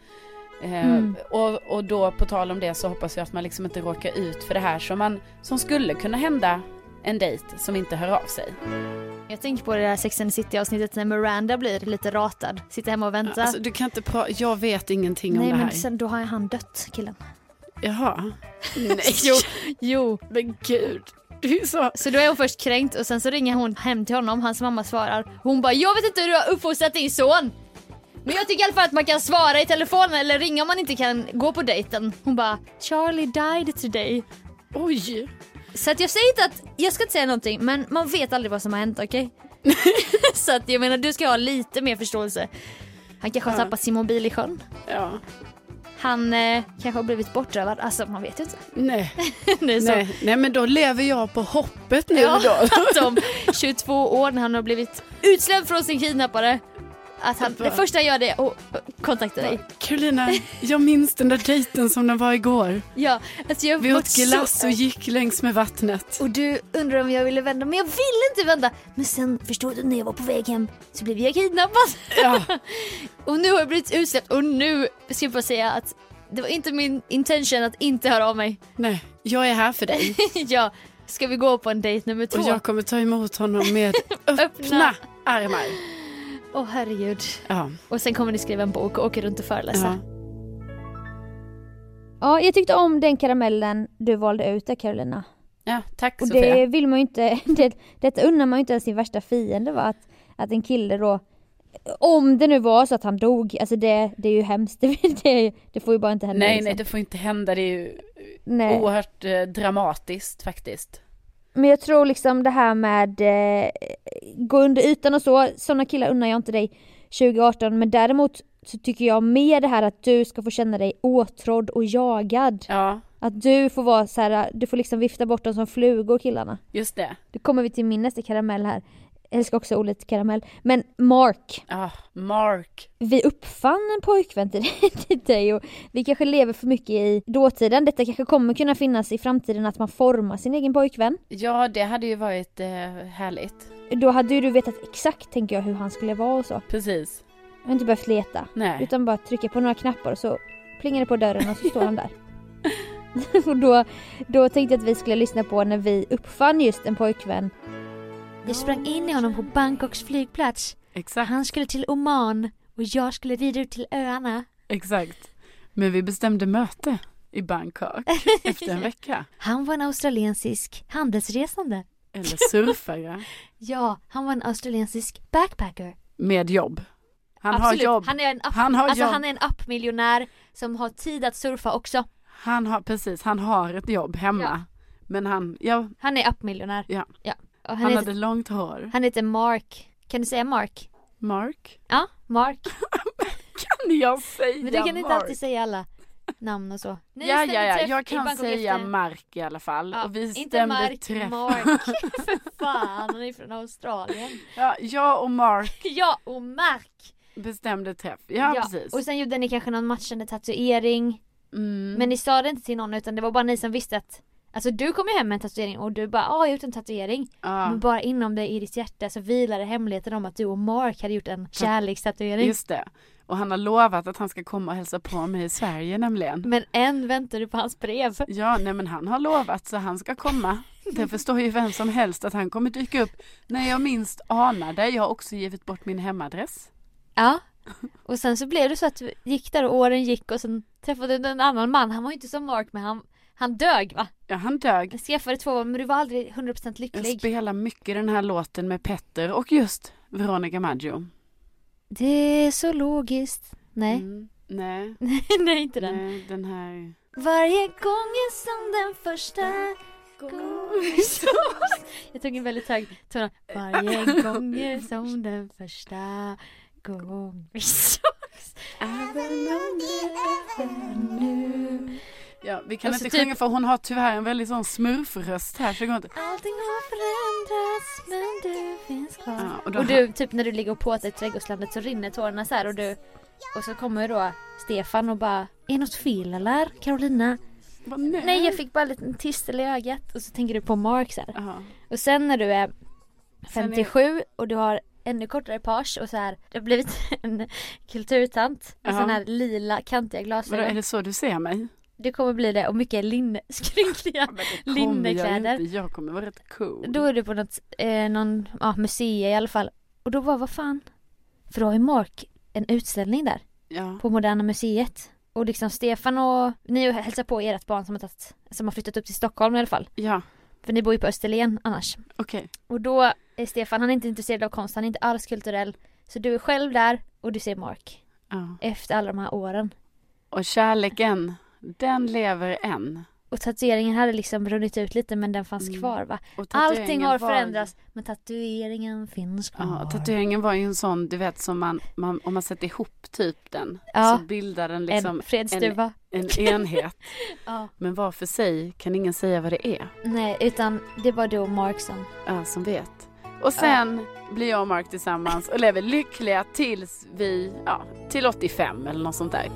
Eh,
Mm.
och, och då på tal om det så hoppas jag att man liksom inte råkar ut för det här som man, som skulle kunna hända en dejt som inte hör av sig.
Jag tänker på det där Sex and City avsnittet när Miranda blir lite ratad. Sitter hemma och väntar.
Alltså du kan inte prata, jag vet ingenting om
Nej
det här.
men sen då har han dött killen.
Jaha. Nej,
Jo. Jo.
men gud. Så...
Så då är hon först kränkt och sen så ringer hon hem till honom, hans mamma svarar. Hon bara jag vet inte hur du har uppfostrat din son. Men jag tycker i alla fall att man kan svara i telefon eller ringa om man inte kan gå på dejten. Hon bara Charlie died today.
Oj.
Så att jag säger inte att, jag ska inte säga någonting men man vet aldrig vad som har hänt okej? så att jag menar du ska ha lite mer förståelse. Han kanske har
Ja.
tappat sin mobil i sjön.
Ja.
Han eh, kanske har blivit bortrövad, alltså man vet ju inte.
Nej. Nej. Nej men då lever jag på hoppet nu
Ja,
då.
att om 22 år när han har blivit utsläppt från sin kidnappare att han, det första han gör det är att kontakta dig.
Carolina, jag minns den där dejten som den var igår.
Ja, alltså jag
Vi åt glass och gick längs med vattnet.
Och du undrar om jag ville vända, men jag ville inte vända. Men sen förstod du när jag var på väg hem så blev jag kidnappad.
Ja,
Och nu har jag blivit utsläppt och nu ska jag bara säga att det var inte min intention att inte höra av mig.
nej, jag är här för dig.
ja, ska vi gå på en dejt nummer två?
Och jag kommer ta emot honom med öppna
Öppna.
armar.
Åh herregud.
Ja,
Och sen kommer ni skriva en bok och åka runt och föreläsa.
ja.
Ja, jag tyckte om den karamellen du valde ut där Carolina.
ja tack
Och
Sofia.
det vill man ju inte, det, detta unnar man ju inte ens sin värsta fiende va? Att, att en kille då, om det nu var så att han dog, alltså det, det är ju hemskt, det, det, det får ju bara inte hända.
Nej,
liksom.
nej, det får inte hända. Det är ju
nej.
oerhört eh, dramatiskt faktiskt.
Men jag tror liksom det här med eh, gå under ytan och så, sådana killar unnar jag inte dig 2018 men däremot så tycker jag mer det här att du ska få känna dig åtrådd och jagad.
Ja,
Att du får vara så här, du får liksom vifta bort dem som flugor killarna.
just det.
Det kommer vi till min nästa karamell här. Jag älskar också ordet karamell. Men Mark,
Ja, Mark.
vi uppfann en pojkvän till till dig och vi kanske lever för mycket i dåtiden. Detta kanske kommer kunna finnas i framtiden att man formar sin egen pojkvän.
Ja, det hade ju varit eh, härligt.
Då hade ju du vetat exakt tänker jag hur han skulle vara och så.
Precis.
Jag har inte behövt leta.
Nej.
Utan bara trycka på några knappar och så plingar det på dörren och så står han där. och då, då tänkte jag att vi skulle lyssna på när vi uppfann just en pojkvän.
Jag sprang in i honom på Bangkoks flygplats.
Exakt.
Han skulle till Oman och jag skulle rida ut till öarna.
Exakt. Men vi bestämde möte. i Bangkok efter en vecka.
Han var en australiensisk handelsresande.
Eller surfare
Ja, han var en australiensisk backpacker.
med jobb. Han
Absolut.
har jobb.
Han är en, app,
Han har
alltså,
jobb.
han är en appmiljonär som har tid att surfa också.
Han har precis, han har ett jobb hemma.
Ja.
Men han, ja,
Han är appmiljonär.
Ja.
ja. Han,
han
heter,
hade långt hår.
han heter Mark. Kan du säga Mark?
Mark?
Ja, Mark.
Kan jag säga
Men du kan inte
Mark?
alltid säga alla namn och så. Ni
Ja, ja, ja, jag kan säga
efter-
Mark i alla fall.
Ja,
och vi
inte
stämde
Mark,
träff.
Mark. För fan, han är från Australien.
Ja, jag och Mark
Ja, och Mark.
bestämde träff. Ja, precis.
Och sen gjorde ni kanske någon matchande tatuering.
Mm.
Men ni sa det inte till någon utan det var bara ni som visste att Alltså du kom ju hem med en tatuering och du bara ah, jag har gjort en tatuering.
ja,
Men bara inom dig i ditt hjärta så vilade hemligheten om att du och Mark hade gjort en kärlekstatuering.
just det. Och han har lovat att han ska komma och hälsa på mig i Sverige nämligen.
Men än väntar du på hans brev.
Ja, nej men han har lovat så han ska komma. Det förstår ju vem som helst att han kommer dyka upp när jag minst anar det. Jag har också givit bort min hemadress.
Ja. Och sen så blev det så att du gick där och åren gick och sen träffade du en annan man. Han var ju inte som Mark men han, han dög va?
Ja, han dög.
Jag skaffade två barn men du var aldrig 100%
Jag
lycklig.
spelar mycket den här låten med Petter och just Veronica Maggio.
Det är så logiskt. Nej,
Mm, nej,
nej inte den.
nej, den här.
Varje gång är som den första Jag tog en väldigt hög ton. Varje gång är som den första gången vi sågs Även om det är nu
Ja, vi kan
Och så
inte
typ-
sjunga för hon har tyvärr en väldigt sån smurfröst här så det går inte.
Allting har förändrats men du finns kvar
Ja, och
Och du, typ när du ligger och påtar i trädgårdslandet så rinner tårarna så här och du Och så kommer då Stefan och bara Är något fel eller Carolina?
Bara, nej.
Nej jag fick bara en liten tistel i ögat och så tänker du på Mark så här.
Ja,
Och sen när du är
Sen är-
57 och du har ännu kortare page och så här, du har blivit en kulturtant med
Ja.
sån här lila kantiga
vadå,
glasögon.
är det så du ser mig?
Det kommer bli det och mycket linne, skrynkliga
jag
linnekläder.
inte. Jag kommer vara rätt cool.
Då är du på något, eh, någon, ja museum i alla fall. Och då var vad fan? För då har ju Mark en utställning där
Ja,
på Moderna Museet. Och liksom Stefan och ni hälsar på ert barn som har, tagit, som har flyttat upp till Stockholm i alla fall.
ja,
För ni bor ju på Österlen annars.
okej.
Och då är Stefan, han är inte intresserad av konst, han är inte alls kulturell. Så du är själv där och du ser Mark.
Ja.
Efter alla de här åren.
Och kärleken, den lever än.
Och tatueringen hade liksom runnit ut lite men den fanns
Mm.
kvar va? Allting har
var-
förändrats men tatueringen finns kvar.
Ja, tatueringen var ju en sån, du vet som man, man om man sätter ihop typ den
Ja.
så bildar den liksom
en fredsduva.
en enhet.
Ja.
Men var för sig kan ingen säga vad det är.
Nej utan det var du och Mark som.
Ja, som vet. Och sen blir jag och Mark tillsammans och lever lyckliga tills vi, ja, till 85 eller något sånt där.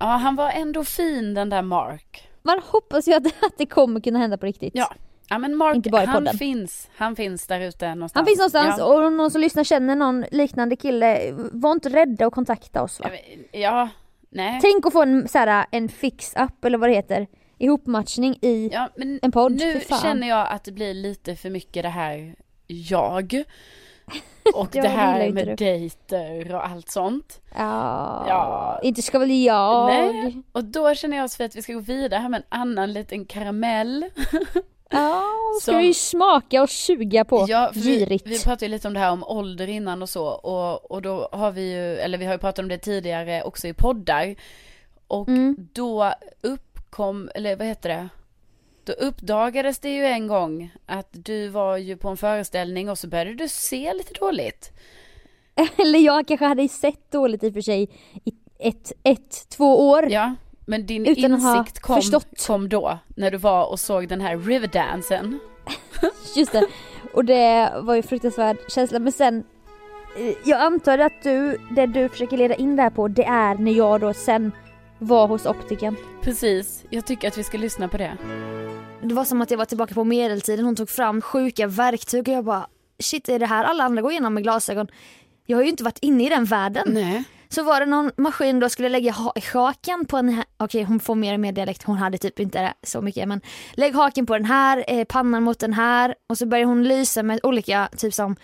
Ja, han var ändå fin den där Mark.
Man hoppas ju att, att det kommer kunna hända på riktigt.
Ja. Ja men Mark,
Inte bara i
han
podden.
finns. Han finns där ute någonstans.
Han finns någonstans
Ja.
och om någon som lyssnar känner någon liknande kille, var inte rädda att kontakta oss va?
Ja, nej.
Tänk att få en, så här, en fix-up eller vad det heter, ihopmatchning i
Ja, men
en podd.
nu
Fy fan.
känner jag att det blir lite för mycket det här jag. Och det
det
här med dejter och allt sånt.
Ja,
Ja.
inte ska väl jag?
Nej. Och då känner jag Sofie att vi ska gå vidare här med en annan liten karamell.
Ja, ska
Som-
vi ju smaka och suga på
Ja, för vi,
girigt.
vi pratade ju lite om det här om ålder innan och så och, och då har vi ju, eller vi har ju pratat om det tidigare också i poddar. Och
Mm.
då uppkom, eller vad heter det? Då uppdagades det ju en gång att du var ju på en föreställning och så började du se lite dåligt.
Eller jag kanske hade sett dåligt i och för sig i ett, ett två år.
Ja, men din
Utan
insikt kom,
förstått.
kom då när du var och såg den här Riverdansen.
Just det. Och det var ju fruktansvärd känsla. Men sen, eh, jag antar att du, det du försöker leda in där på, det är när jag då sen var hos optiken.
Precis, jag tycker att vi ska lyssna på det.
Det var som att jag var tillbaka på medeltiden. Hon tog fram sjuka verktyg och jag bara shit är det här alla andra går igenom med glasögon? Jag har ju inte varit inne i den världen.
Nej.
Så var det någon maskin då skulle lägga ha- haken på den här, okej hon får mer och mer dialekt, hon hade typ inte så mycket men lägg haken på den här, eh, pannan mot den här och så börjar hon lysa med olika typ som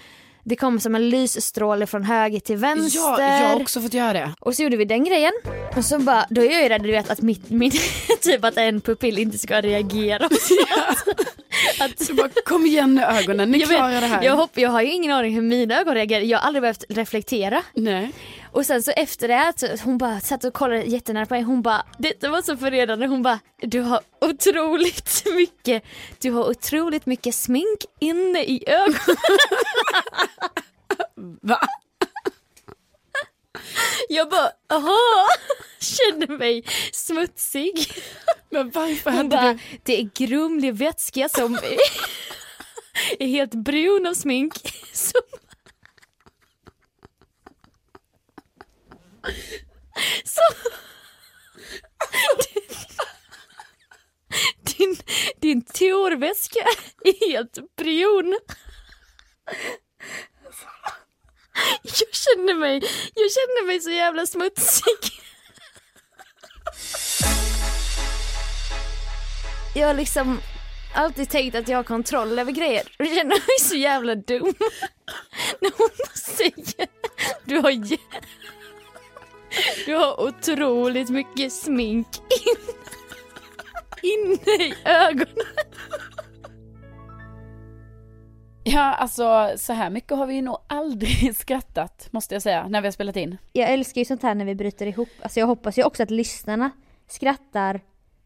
Det kom som en lysstråle från höger till vänster.
Ja, jag har också fått göra det.
Och så gjorde vi den grejen. Och så bara, då är jag ju rädd du vet att mitt, min, typ att en pupill inte ska reagera. att,
Så bara, kom igen nu ögonen, ni klarar det här.
jag, hopp, jag har ju ingen aning hur mina ögon reagerar, jag har aldrig behövt reflektera.
Nej.
Och sen så efter det, så hon bara satt och kollade jättenära på mig, hon bara, detta var så förledande, hon bara, du har otroligt mycket, du har otroligt mycket smink inne i ögonen.
Va?
Jag bara, aha, kände mig smutsig.
Men varför hade
bara,
du...
det är grumlig vätska som är helt brun av smink. Som... Så... Din, din torväska är helt brun. Jag känner mig, jag känner mig så jävla smutsig. Jag har liksom alltid tänkt att jag har kontroll över grejer och jag känner mig så jävla dum. När hon säger du har, du har otroligt mycket smink in, inne i ögonen.
Ja, alltså så här mycket har vi nog aldrig skrattat, måste jag säga, när vi har spelat in.
Jag älskar ju sånt här när vi bryter ihop. Alltså jag hoppas ju också att lyssnarna skrattar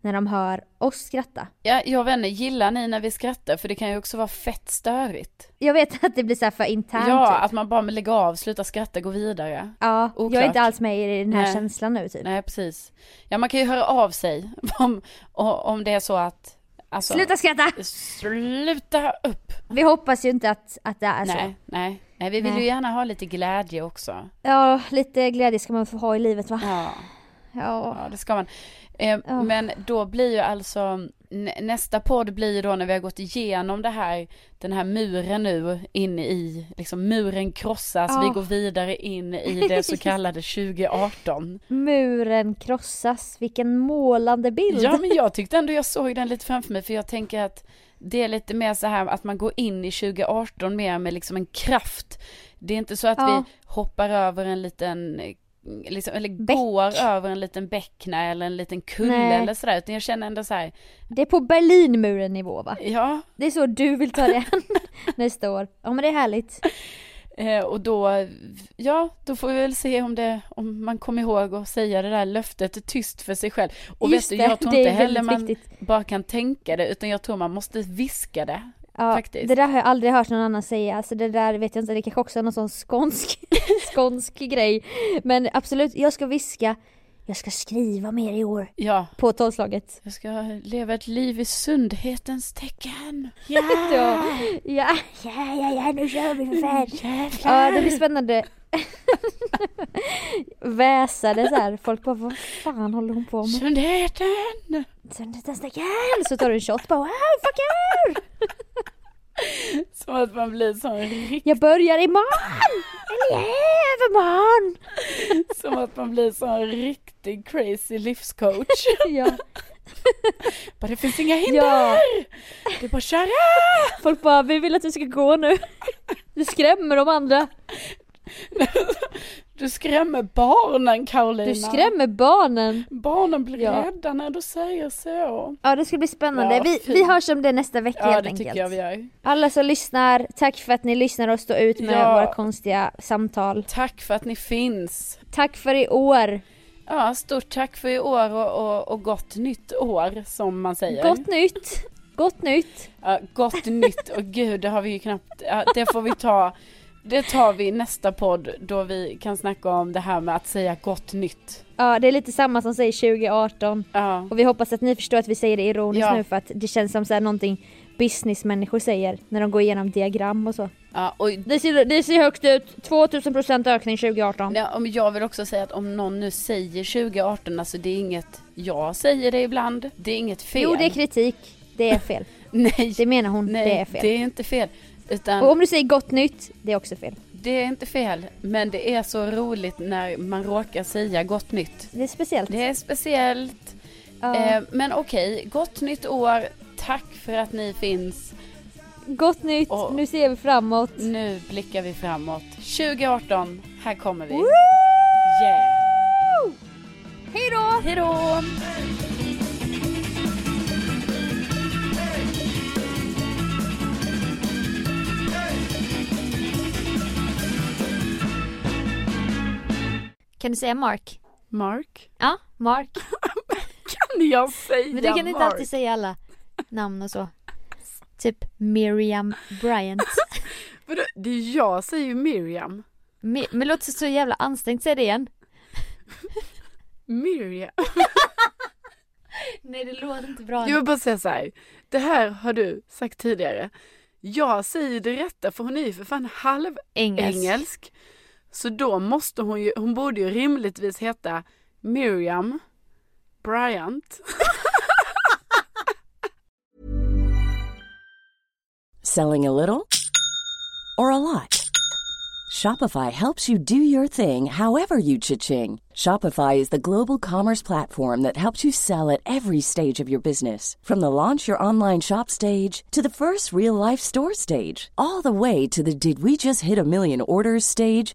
när de hör oss skratta.
Ja, jag och vänner, gillar ni när vi skrattar? För det kan ju också vara fett störigt.
Jag vet att det blir så för internt
ja,
typ.
att man bara lägger av, slutar skratta, går vidare.
Ja, jag är
Oklart.
inte alls med i den här
Nej.
känslan nu typ.
Nej, precis. Ja, man kan ju höra av sig om, om det är så att... Alltså,
Sluta skratta!
Sluta upp!
Vi hoppas ju inte att, att det är så.
Nej, nej. Nej, vi vill
Nej.
ju gärna ha lite glädje också.
Ja, lite glädje ska man få ha i livet va?
Ja,
Ja.
ja det ska man. Eh,
Ja.
Men då blir ju alltså, nä- nästa podd blir ju då när vi har gått igenom det här, den här muren nu in i, liksom muren krossas,
Ja.
vi går vidare in i det så kallade 2018.
Muren krossas, vilken målande bild.
Ja men jag tyckte ändå jag såg den lite framför mig för jag tänker att det är lite mer så här att man går in i 2018 mer med liksom en kraft. Det är inte så att
Ja.
vi hoppar över en liten Liksom, eller
Bäck.
går över en liten bäckna eller en liten kulle
Nej.
eller sådär utan jag känner ändå så här,
Det är på Berlinmuren nivå va?
ja
Det är så du vill ta det nästa år. Ja men det är härligt.
eh, och då, ja då får vi väl se om det, om man kommer ihåg att säga det där löftet tyst för sig själv. Och
Just
vet du, jag tror
det
inte heller man
viktigt.
bara kan tänka det utan jag tror man måste viska det.
Ja,
Faktiskt.
Det där har jag aldrig hört någon annan säga, alltså det där vet jag inte, det kanske också är någon sån skånsk, skånsk grej. Men absolut, jag ska viska, jag ska skriva mer i år
Ja,
på tolvslaget.
Jag ska leva ett liv i sundhetens tecken. Ja!
Ja, ja, ja, ja, ja nu kör vi för fan. Ja, det blir spännande. Väsade så här, folk bara vad fan håller hon på med?
Sundheten!
Söndagens tecken! Så tar du en shot bara wow, fuck you!
Som att man blir sån riktig,
Jag börjar imorgon! Eller övermorgon!
som att man blir sån riktig crazy livscoach.
Ja,
Bara det finns inga hinder!
ja.
Det är bara att köra!
Folk bara, vi vill att du ska gå nu. Du skrämmer de andra.
Du skrämmer barnen Karolina.
Du skrämmer barnen.
Barnen blir
Ja.
rädda när du säger så.
Ja det ska bli spännande.
Ja,
vi,
fint.
vi hörs om det nästa vecka
Ja
helt enkelt.
jag vi gör.
Alla som lyssnar, tack för att ni lyssnar och står ut med
Ja.
våra konstiga samtal.
Tack för att ni finns.
Tack för i år.
Ja, stort tack för i år och, och, och gott nytt år som man säger.
Gott nytt. Gott nytt.
Ja, gott nytt och gud det har vi ju knappt, det får vi ta, det tar vi i nästa podd då vi kan snacka om det här med att säga gott nytt.
Ja det är lite samma som säger 2018.
Ja,
Och vi hoppas att ni förstår att vi säger det ironiskt
Ja.
nu för att det känns som så här någonting businessmänniskor säger när de går igenom diagram och så.
ja och
Det ser, det ser högt ut, 2000% ökning 2018.
ja, om jag vill också säga att om någon nu säger 2018, alltså det är inget, jag säger det ibland, det är inget fel.
Jo det är kritik, det är fel.
Nej,
Det menar hon,
nej,
det är fel.
det är inte fel. Utan
Och om du säger gott nytt, det är också fel.
det är inte fel, men det är så roligt när man råkar säga gott nytt.
Det är speciellt.
Det är speciellt.
Ja.
Eh, men okej, gott nytt år. Tack för att ni finns.
gott nytt,
Och-
nu ser vi framåt.
Nu blickar vi framåt. 2018, här kommer vi.
Woo!
Yeah.
Hej då!
Hej då!
Kan du säga Mark?
Mark?
Ja, Mark.
Kan jag säga
Men du kan inte
Mark?
alltid säga alla namn och så. Typ Miriam Bryant.
Vadå? Det är jag säger ju Miriam.
Mi- Men låter så jävla ansträngt, säg det igen.
Miriam.
Nej det låter inte bra.
Jag vill bara säga så här. Det här har du sagt tidigare. Jag säger det rätta för hon är ju för fan halv
Engelsk.
engelsk. Så då måste hon ju, hon borde ju rimligtvis heta Miriam Bryant.
Selling a little or a lot? Shopify helps you do your thing however you cha-ching. Shopify is the global commerce platform that helps you sell at every stage of your business. From the launch your online shop stage to the first real life store stage, all the way to the did we just hit a million orders stage.